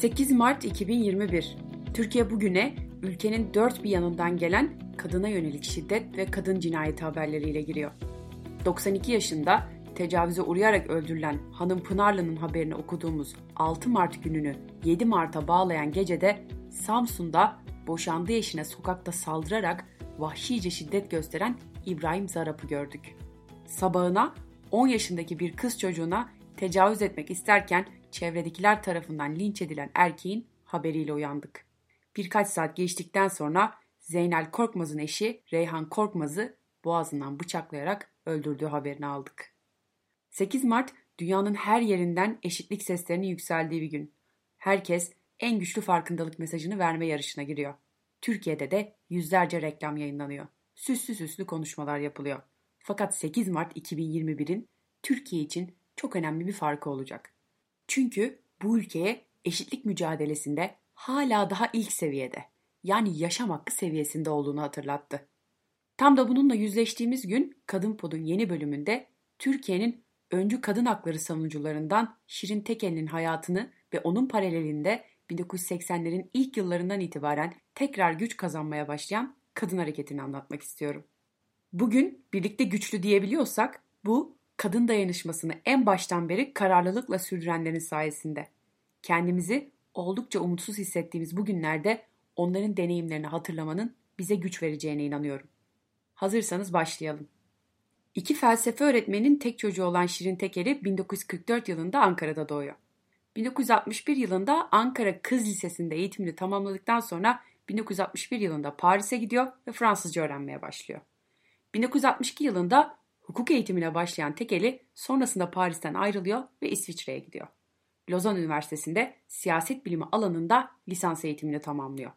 8 Mart 2021 Türkiye bugüne ülkenin dört bir yanından gelen kadına yönelik şiddet ve kadın cinayeti haberleriyle giriyor. 92 yaşında tecavüze uğrayarak öldürülen Hanım Pınarlı'nın haberini okuduğumuz 6 Mart gününü 7 Mart'a bağlayan gecede Samsun'da boşandığı eşine sokakta saldırarak vahşice şiddet gösteren İbrahim Zarap'ı gördük. Sabahına 10 yaşındaki bir kız çocuğuna tecavüz etmek isterken çevredekiler tarafından linç edilen erkeğin haberiyle uyandık. Birkaç saat geçtikten sonra Zeynel Korkmaz'ın eşi Reyhan Korkmaz'ı boğazından bıçaklayarak öldürdüğü haberini aldık. 8 Mart dünyanın her yerinden eşitlik seslerinin yükseldiği bir gün. Herkes en güçlü farkındalık mesajını verme yarışına giriyor. Türkiye'de de yüzlerce reklam yayınlanıyor. Süslü süslü konuşmalar yapılıyor. Fakat 8 Mart 2021'in Türkiye için çok önemli bir farkı olacak. Çünkü bu ülkeye eşitlik mücadelesinde hala daha ilk seviyede yani yaşam hakkı seviyesinde olduğunu hatırlattı. Tam da bununla yüzleştiğimiz gün Kadın Pod'un yeni bölümünde Türkiye'nin öncü kadın hakları savunucularından Şirin Tekel'in hayatını ve onun paralelinde 1980'lerin ilk yıllarından itibaren tekrar güç kazanmaya başlayan kadın hareketini anlatmak istiyorum. Bugün birlikte güçlü diyebiliyorsak bu kadın dayanışmasını en baştan beri kararlılıkla sürdürenlerin sayesinde. Kendimizi oldukça umutsuz hissettiğimiz bu günlerde onların deneyimlerini hatırlamanın bize güç vereceğine inanıyorum. Hazırsanız başlayalım. İki felsefe öğretmeninin tek çocuğu olan Şirin Teker'i 1944 yılında Ankara'da doğuyor. 1961 yılında Ankara Kız Lisesi'nde eğitimini tamamladıktan sonra 1961 yılında Paris'e gidiyor ve Fransızca öğrenmeye başlıyor. 1962 yılında hukuk eğitimine başlayan Tekeli sonrasında Paris'ten ayrılıyor ve İsviçre'ye gidiyor. Lozan Üniversitesi'nde siyaset bilimi alanında lisans eğitimini tamamlıyor.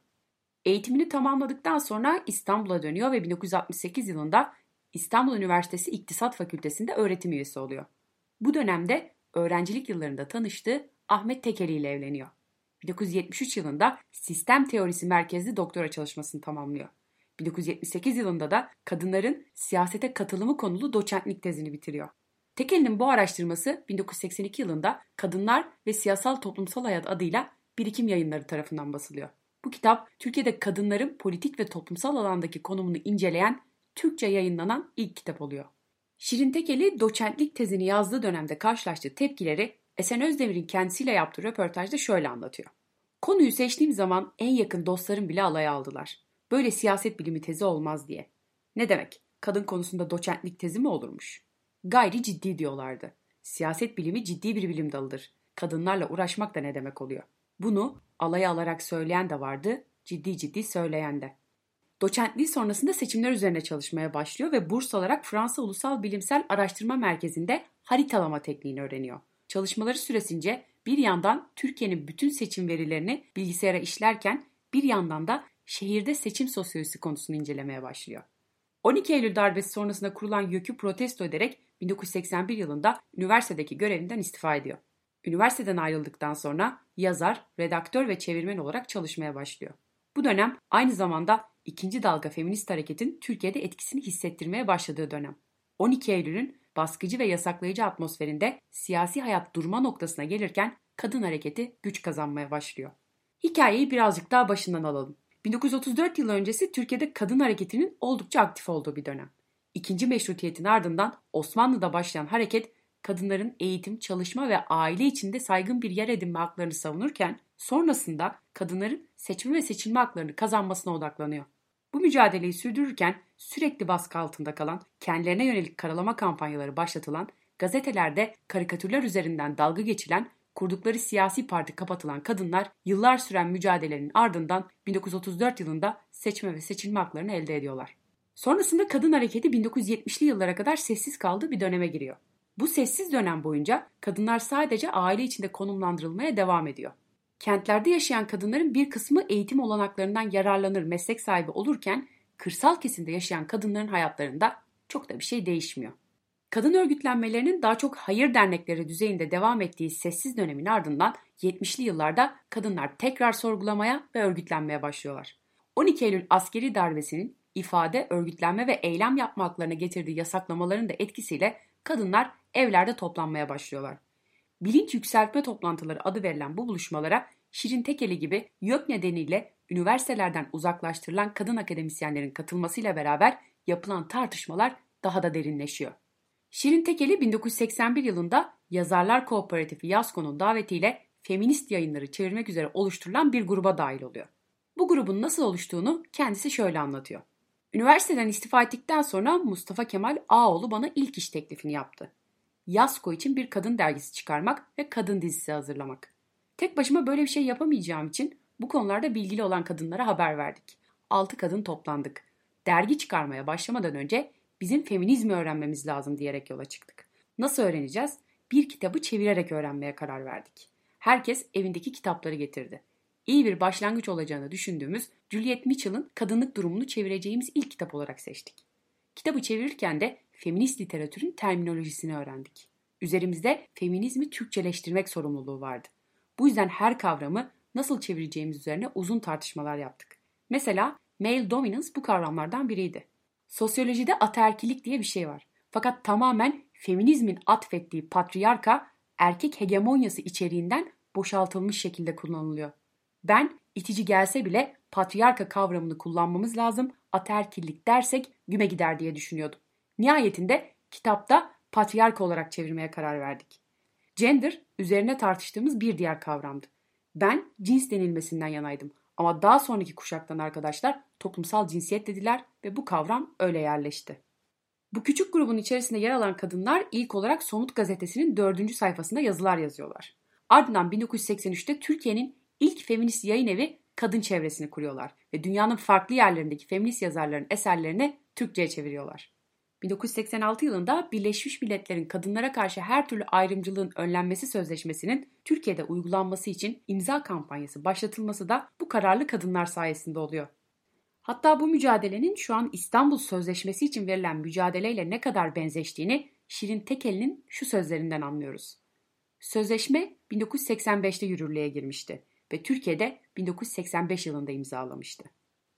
Eğitimini tamamladıktan sonra İstanbul'a dönüyor ve 1968 yılında İstanbul Üniversitesi İktisat Fakültesi'nde öğretim üyesi oluyor. Bu dönemde öğrencilik yıllarında tanıştığı Ahmet Tekeli ile evleniyor. 1973 yılında sistem teorisi merkezli doktora çalışmasını tamamlıyor. 1978 yılında da kadınların siyasete katılımı konulu doçentlik tezini bitiriyor. Tekeli'nin bu araştırması 1982 yılında Kadınlar ve Siyasal Toplumsal Hayat adıyla Birikim Yayınları tarafından basılıyor. Bu kitap Türkiye'de kadınların politik ve toplumsal alandaki konumunu inceleyen Türkçe yayınlanan ilk kitap oluyor. Şirin Tekeli doçentlik tezini yazdığı dönemde karşılaştığı tepkileri Esen Özdemir'in kendisiyle yaptığı röportajda şöyle anlatıyor. Konuyu seçtiğim zaman en yakın dostlarım bile alaya aldılar. Böyle siyaset bilimi tezi olmaz diye. Ne demek? Kadın konusunda doçentlik tezi mi olurmuş? Gayri ciddi diyorlardı. Siyaset bilimi ciddi bir bilim dalıdır. Kadınlarla uğraşmak da ne demek oluyor? Bunu alaya alarak söyleyen de vardı, ciddi ciddi söyleyen de. Doçentliği sonrasında seçimler üzerine çalışmaya başlıyor ve burs alarak Fransa Ulusal Bilimsel Araştırma Merkezi'nde haritalama tekniğini öğreniyor. Çalışmaları süresince bir yandan Türkiye'nin bütün seçim verilerini bilgisayara işlerken bir yandan da şehirde seçim sosyolojisi konusunu incelemeye başlıyor. 12 Eylül darbesi sonrasında kurulan YÖK'ü protesto ederek 1981 yılında üniversitedeki görevinden istifa ediyor. Üniversiteden ayrıldıktan sonra yazar, redaktör ve çevirmen olarak çalışmaya başlıyor. Bu dönem aynı zamanda ikinci dalga feminist hareketin Türkiye'de etkisini hissettirmeye başladığı dönem. 12 Eylül'ün baskıcı ve yasaklayıcı atmosferinde siyasi hayat durma noktasına gelirken kadın hareketi güç kazanmaya başlıyor. Hikayeyi birazcık daha başından alalım. 1934 yılı öncesi Türkiye'de kadın hareketinin oldukça aktif olduğu bir dönem. İkinci meşrutiyetin ardından Osmanlı'da başlayan hareket kadınların eğitim, çalışma ve aile içinde saygın bir yer edinme haklarını savunurken sonrasında kadınların seçme ve seçilme haklarını kazanmasına odaklanıyor. Bu mücadeleyi sürdürürken sürekli baskı altında kalan, kendilerine yönelik karalama kampanyaları başlatılan, gazetelerde karikatürler üzerinden dalga geçilen, kurdukları siyasi parti kapatılan kadınlar yıllar süren mücadelenin ardından 1934 yılında seçme ve seçilme haklarını elde ediyorlar. Sonrasında kadın hareketi 1970'li yıllara kadar sessiz kaldığı bir döneme giriyor. Bu sessiz dönem boyunca kadınlar sadece aile içinde konumlandırılmaya devam ediyor. Kentlerde yaşayan kadınların bir kısmı eğitim olanaklarından yararlanır meslek sahibi olurken kırsal kesimde yaşayan kadınların hayatlarında çok da bir şey değişmiyor. Kadın örgütlenmelerinin daha çok hayır dernekleri düzeyinde devam ettiği sessiz dönemin ardından 70'li yıllarda kadınlar tekrar sorgulamaya ve örgütlenmeye başlıyorlar. 12 Eylül askeri darbesinin ifade, örgütlenme ve eylem yapma haklarına getirdiği yasaklamaların da etkisiyle kadınlar evlerde toplanmaya başlıyorlar. Bilinç yükseltme toplantıları adı verilen bu buluşmalara Şirin Tekeli gibi YÖK nedeniyle üniversitelerden uzaklaştırılan kadın akademisyenlerin katılmasıyla beraber yapılan tartışmalar daha da derinleşiyor. Şirin Tekeli 1981 yılında Yazarlar Kooperatifi Yasko'nun davetiyle feminist yayınları çevirmek üzere oluşturulan bir gruba dahil oluyor. Bu grubun nasıl oluştuğunu kendisi şöyle anlatıyor. Üniversiteden istifa ettikten sonra Mustafa Kemal Ağoğlu bana ilk iş teklifini yaptı. Yasko için bir kadın dergisi çıkarmak ve kadın dizisi hazırlamak. Tek başıma böyle bir şey yapamayacağım için bu konularda bilgili olan kadınlara haber verdik. Altı kadın toplandık. Dergi çıkarmaya başlamadan önce bizim feminizmi öğrenmemiz lazım diyerek yola çıktık. Nasıl öğreneceğiz? Bir kitabı çevirerek öğrenmeye karar verdik. Herkes evindeki kitapları getirdi. İyi bir başlangıç olacağını düşündüğümüz Juliet Mitchell'ın kadınlık durumunu çevireceğimiz ilk kitap olarak seçtik. Kitabı çevirirken de feminist literatürün terminolojisini öğrendik. Üzerimizde feminizmi Türkçeleştirmek sorumluluğu vardı. Bu yüzden her kavramı nasıl çevireceğimiz üzerine uzun tartışmalar yaptık. Mesela male dominance bu kavramlardan biriydi. Sosyolojide ataerkilik diye bir şey var. Fakat tamamen feminizmin atfettiği patriarka erkek hegemonyası içeriğinden boşaltılmış şekilde kullanılıyor. Ben itici gelse bile patriarka kavramını kullanmamız lazım, ataerkillik dersek güme gider diye düşünüyordum. Nihayetinde kitapta patriarka olarak çevirmeye karar verdik. Gender üzerine tartıştığımız bir diğer kavramdı. Ben cins denilmesinden yanaydım ama daha sonraki kuşaktan arkadaşlar toplumsal cinsiyet dediler ve bu kavram öyle yerleşti. Bu küçük grubun içerisinde yer alan kadınlar ilk olarak Somut gazetesinin dördüncü sayfasında yazılar yazıyorlar. Ardından 1983'te Türkiye'nin ilk feminist yayın evi Kadın Çevresini kuruyorlar ve dünyanın farklı yerlerindeki feminist yazarların eserlerini Türkçe'ye çeviriyorlar. 1986 yılında Birleşmiş Milletler'in kadınlara karşı her türlü ayrımcılığın önlenmesi sözleşmesinin Türkiye'de uygulanması için imza kampanyası başlatılması da bu kararlı kadınlar sayesinde oluyor. Hatta bu mücadelenin şu an İstanbul Sözleşmesi için verilen mücadeleyle ne kadar benzeştiğini Şirin Tekel'in şu sözlerinden anlıyoruz. Sözleşme 1985'te yürürlüğe girmişti ve Türkiye'de 1985 yılında imzalamıştı.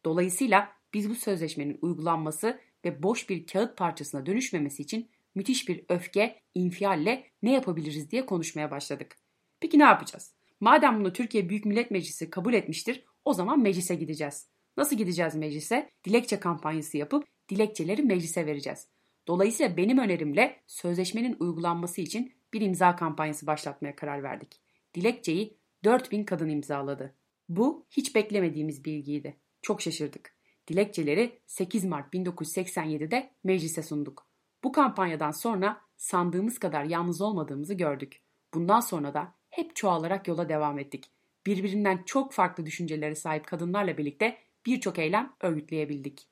Dolayısıyla biz bu sözleşmenin uygulanması ve boş bir kağıt parçasına dönüşmemesi için müthiş bir öfke, infialle ne yapabiliriz diye konuşmaya başladık. Peki ne yapacağız? Madem bunu Türkiye Büyük Millet Meclisi kabul etmiştir, o zaman meclise gideceğiz. Nasıl gideceğiz meclise? Dilekçe kampanyası yapıp dilekçeleri meclise vereceğiz. Dolayısıyla benim önerimle sözleşmenin uygulanması için bir imza kampanyası başlatmaya karar verdik. Dilekçeyi 4000 kadın imzaladı. Bu hiç beklemediğimiz bilgiydi. Çok şaşırdık. Dilekçeleri 8 Mart 1987'de meclise sunduk. Bu kampanyadan sonra sandığımız kadar yalnız olmadığımızı gördük. Bundan sonra da hep çoğalarak yola devam ettik. Birbirinden çok farklı düşüncelere sahip kadınlarla birlikte birçok eylem örgütleyebildik.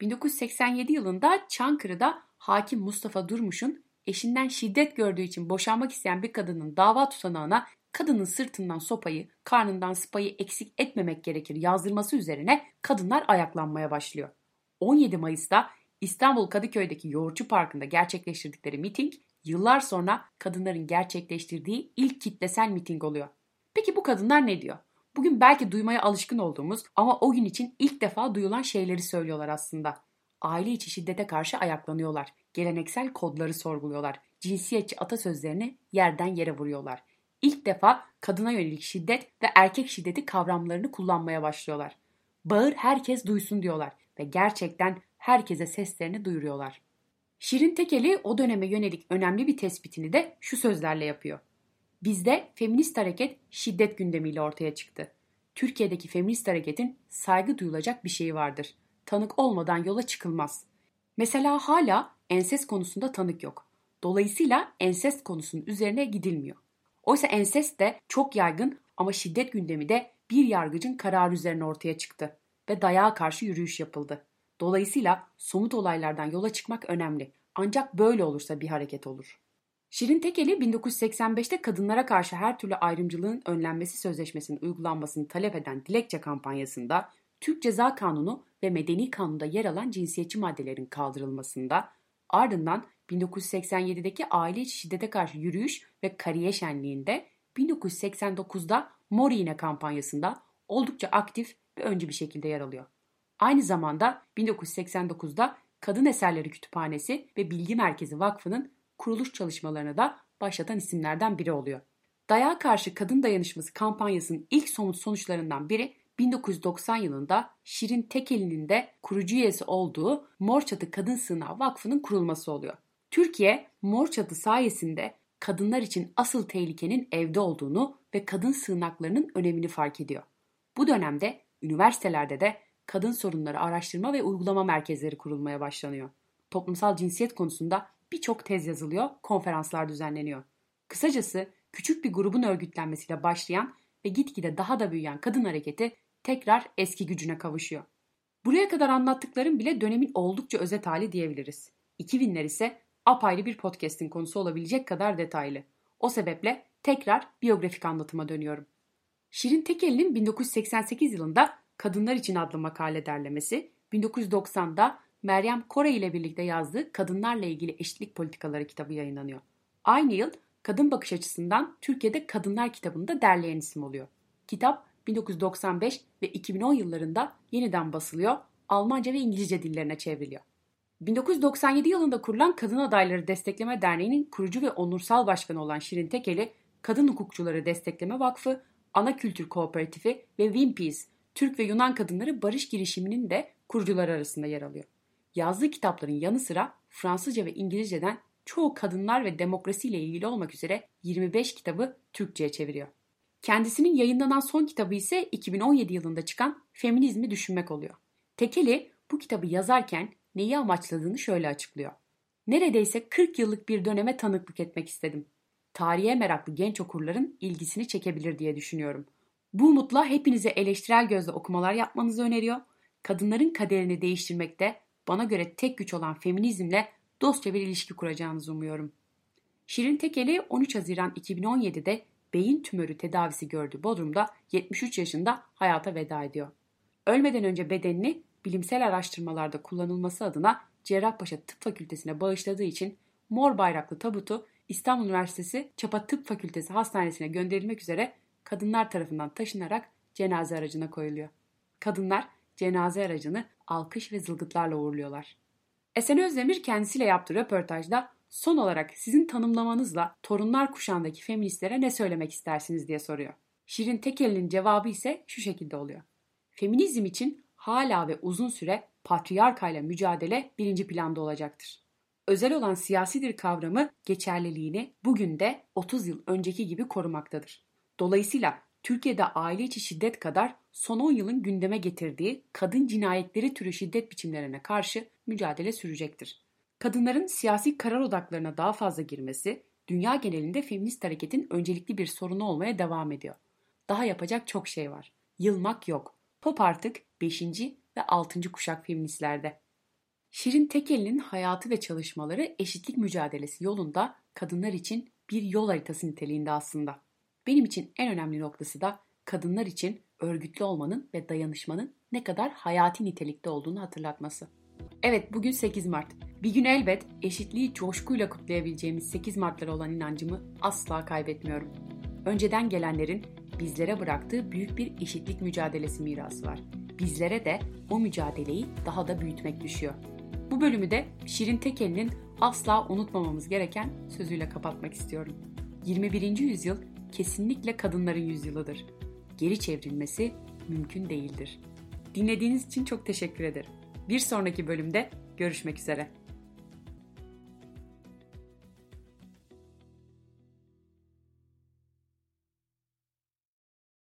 1987 yılında Çankırı'da hakim Mustafa Durmuş'un eşinden şiddet gördüğü için boşanmak isteyen bir kadının dava tutanağına kadının sırtından sopayı, karnından sıpayı eksik etmemek gerekir yazdırması üzerine kadınlar ayaklanmaya başlıyor. 17 Mayıs'ta İstanbul Kadıköy'deki Yoğurtçu Parkı'nda gerçekleştirdikleri miting yıllar sonra kadınların gerçekleştirdiği ilk kitlesel miting oluyor. Peki bu kadınlar ne diyor? Bugün belki duymaya alışkın olduğumuz ama o gün için ilk defa duyulan şeyleri söylüyorlar aslında. Aile içi şiddete karşı ayaklanıyorlar. Geleneksel kodları sorguluyorlar. Cinsiyetçi atasözlerini yerden yere vuruyorlar ilk defa kadına yönelik şiddet ve erkek şiddeti kavramlarını kullanmaya başlıyorlar. Bağır herkes duysun diyorlar ve gerçekten herkese seslerini duyuruyorlar. Şirin Tekeli o döneme yönelik önemli bir tespitini de şu sözlerle yapıyor. Bizde feminist hareket şiddet gündemiyle ortaya çıktı. Türkiye'deki feminist hareketin saygı duyulacak bir şeyi vardır. Tanık olmadan yola çıkılmaz. Mesela hala ensest konusunda tanık yok. Dolayısıyla ensest konusunun üzerine gidilmiyor. Oysa ensest de çok yaygın ama şiddet gündemi de bir yargıcın kararı üzerine ortaya çıktı ve dayağa karşı yürüyüş yapıldı. Dolayısıyla somut olaylardan yola çıkmak önemli. Ancak böyle olursa bir hareket olur. Şirin Tekeli 1985'te kadınlara karşı her türlü ayrımcılığın önlenmesi sözleşmesinin uygulanmasını talep eden dilekçe kampanyasında Türk Ceza Kanunu ve Medeni Kanun'da yer alan cinsiyetçi maddelerin kaldırılmasında, ardından 1987'deki aile içi şiddete karşı yürüyüş ve kariye şenliğinde 1989'da Mor İğne kampanyasında oldukça aktif ve öncü bir şekilde yer alıyor. Aynı zamanda 1989'da Kadın Eserleri Kütüphanesi ve Bilgi Merkezi Vakfı'nın kuruluş çalışmalarını da başlatan isimlerden biri oluyor. Dayağa karşı kadın dayanışması kampanyasının ilk somut sonuçlarından biri 1990 yılında Şirin Tekeli'nin de kurucu üyesi olduğu Mor Çatı Kadın Sığınağı Vakfı'nın kurulması oluyor. Türkiye Mor Çatı sayesinde kadınlar için asıl tehlikenin evde olduğunu ve kadın sığınaklarının önemini fark ediyor. Bu dönemde üniversitelerde de kadın sorunları araştırma ve uygulama merkezleri kurulmaya başlanıyor. Toplumsal cinsiyet konusunda birçok tez yazılıyor, konferanslar düzenleniyor. Kısacası küçük bir grubun örgütlenmesiyle başlayan ve gitgide daha da büyüyen kadın hareketi tekrar eski gücüne kavuşuyor. Buraya kadar anlattıklarım bile dönemin oldukça özet hali diyebiliriz. 2000'ler ise apayrı bir podcast'in konusu olabilecek kadar detaylı. O sebeple tekrar biyografik anlatıma dönüyorum. Şirin Tekeli'nin 1988 yılında Kadınlar İçin adlı makale derlemesi, 1990'da Meryem Kore ile birlikte yazdığı Kadınlarla ilgili eşitlik politikaları kitabı yayınlanıyor. Aynı yıl Kadın Bakış Açısından Türkiye'de Kadınlar kitabını da derleyen isim oluyor. Kitap 1995 ve 2010 yıllarında yeniden basılıyor, Almanca ve İngilizce dillerine çevriliyor. 1997 yılında kurulan Kadın Adayları Destekleme Derneği'nin kurucu ve onursal başkanı olan Şirin Tekeli, Kadın Hukukçuları Destekleme Vakfı, Ana Kültür Kooperatifi ve Winpeace, Türk ve Yunan Kadınları Barış Girişimi'nin de kurucuları arasında yer alıyor. Yazdığı kitapların yanı sıra Fransızca ve İngilizceden çoğu kadınlar ve demokrasiyle ilgili olmak üzere 25 kitabı Türkçe'ye çeviriyor. Kendisinin yayınlanan son kitabı ise 2017 yılında çıkan Feminizmi Düşünmek oluyor. Tekeli bu kitabı yazarken neyi amaçladığını şöyle açıklıyor. Neredeyse 40 yıllık bir döneme tanıklık etmek istedim. Tarihe meraklı genç okurların ilgisini çekebilir diye düşünüyorum. Bu umutla hepinize eleştirel gözle okumalar yapmanızı öneriyor. Kadınların kaderini değiştirmekte bana göre tek güç olan feminizmle dostça bir ilişki kuracağınızı umuyorum. Şirin Tekeli 13 Haziran 2017'de beyin tümörü tedavisi gördüğü Bodrum'da 73 yaşında hayata veda ediyor. Ölmeden önce bedenini bilimsel araştırmalarda kullanılması adına Cerrahpaşa Tıp Fakültesine bağışladığı için mor bayraklı tabutu İstanbul Üniversitesi Çapa Tıp Fakültesi Hastanesi'ne gönderilmek üzere kadınlar tarafından taşınarak cenaze aracına koyuluyor. Kadınlar cenaze aracını alkış ve zılgıtlarla uğurluyorlar. Esen Özdemir kendisiyle yaptığı röportajda son olarak sizin tanımlamanızla torunlar kuşağındaki feministlere ne söylemek istersiniz diye soruyor. Şirin Tekeli'nin cevabı ise şu şekilde oluyor. Feminizm için hala ve uzun süre patriarkayla mücadele birinci planda olacaktır. Özel olan siyasidir kavramı geçerliliğini bugün de 30 yıl önceki gibi korumaktadır. Dolayısıyla Türkiye'de aile içi şiddet kadar son 10 yılın gündeme getirdiği kadın cinayetleri türü şiddet biçimlerine karşı mücadele sürecektir. Kadınların siyasi karar odaklarına daha fazla girmesi, dünya genelinde feminist hareketin öncelikli bir sorunu olmaya devam ediyor. Daha yapacak çok şey var. Yılmak yok. Pop artık 5. ve 6. kuşak feministlerde. Şirin Tekeli'nin hayatı ve çalışmaları eşitlik mücadelesi yolunda kadınlar için bir yol haritası niteliğinde aslında. Benim için en önemli noktası da kadınlar için örgütlü olmanın ve dayanışmanın ne kadar hayati nitelikte olduğunu hatırlatması. Evet bugün 8 Mart. Bir gün elbet eşitliği coşkuyla kutlayabileceğimiz 8 Mart'lara olan inancımı asla kaybetmiyorum. Önceden gelenlerin bizlere bıraktığı büyük bir eşitlik mücadelesi mirası var. Bizlere de o mücadeleyi daha da büyütmek düşüyor. Bu bölümü de Şirin Tekeli'nin asla unutmamamız gereken sözüyle kapatmak istiyorum. 21. yüzyıl kesinlikle kadınların yüzyılıdır. Geri çevrilmesi mümkün değildir. Dinlediğiniz için çok teşekkür ederim. Bir sonraki bölümde görüşmek üzere.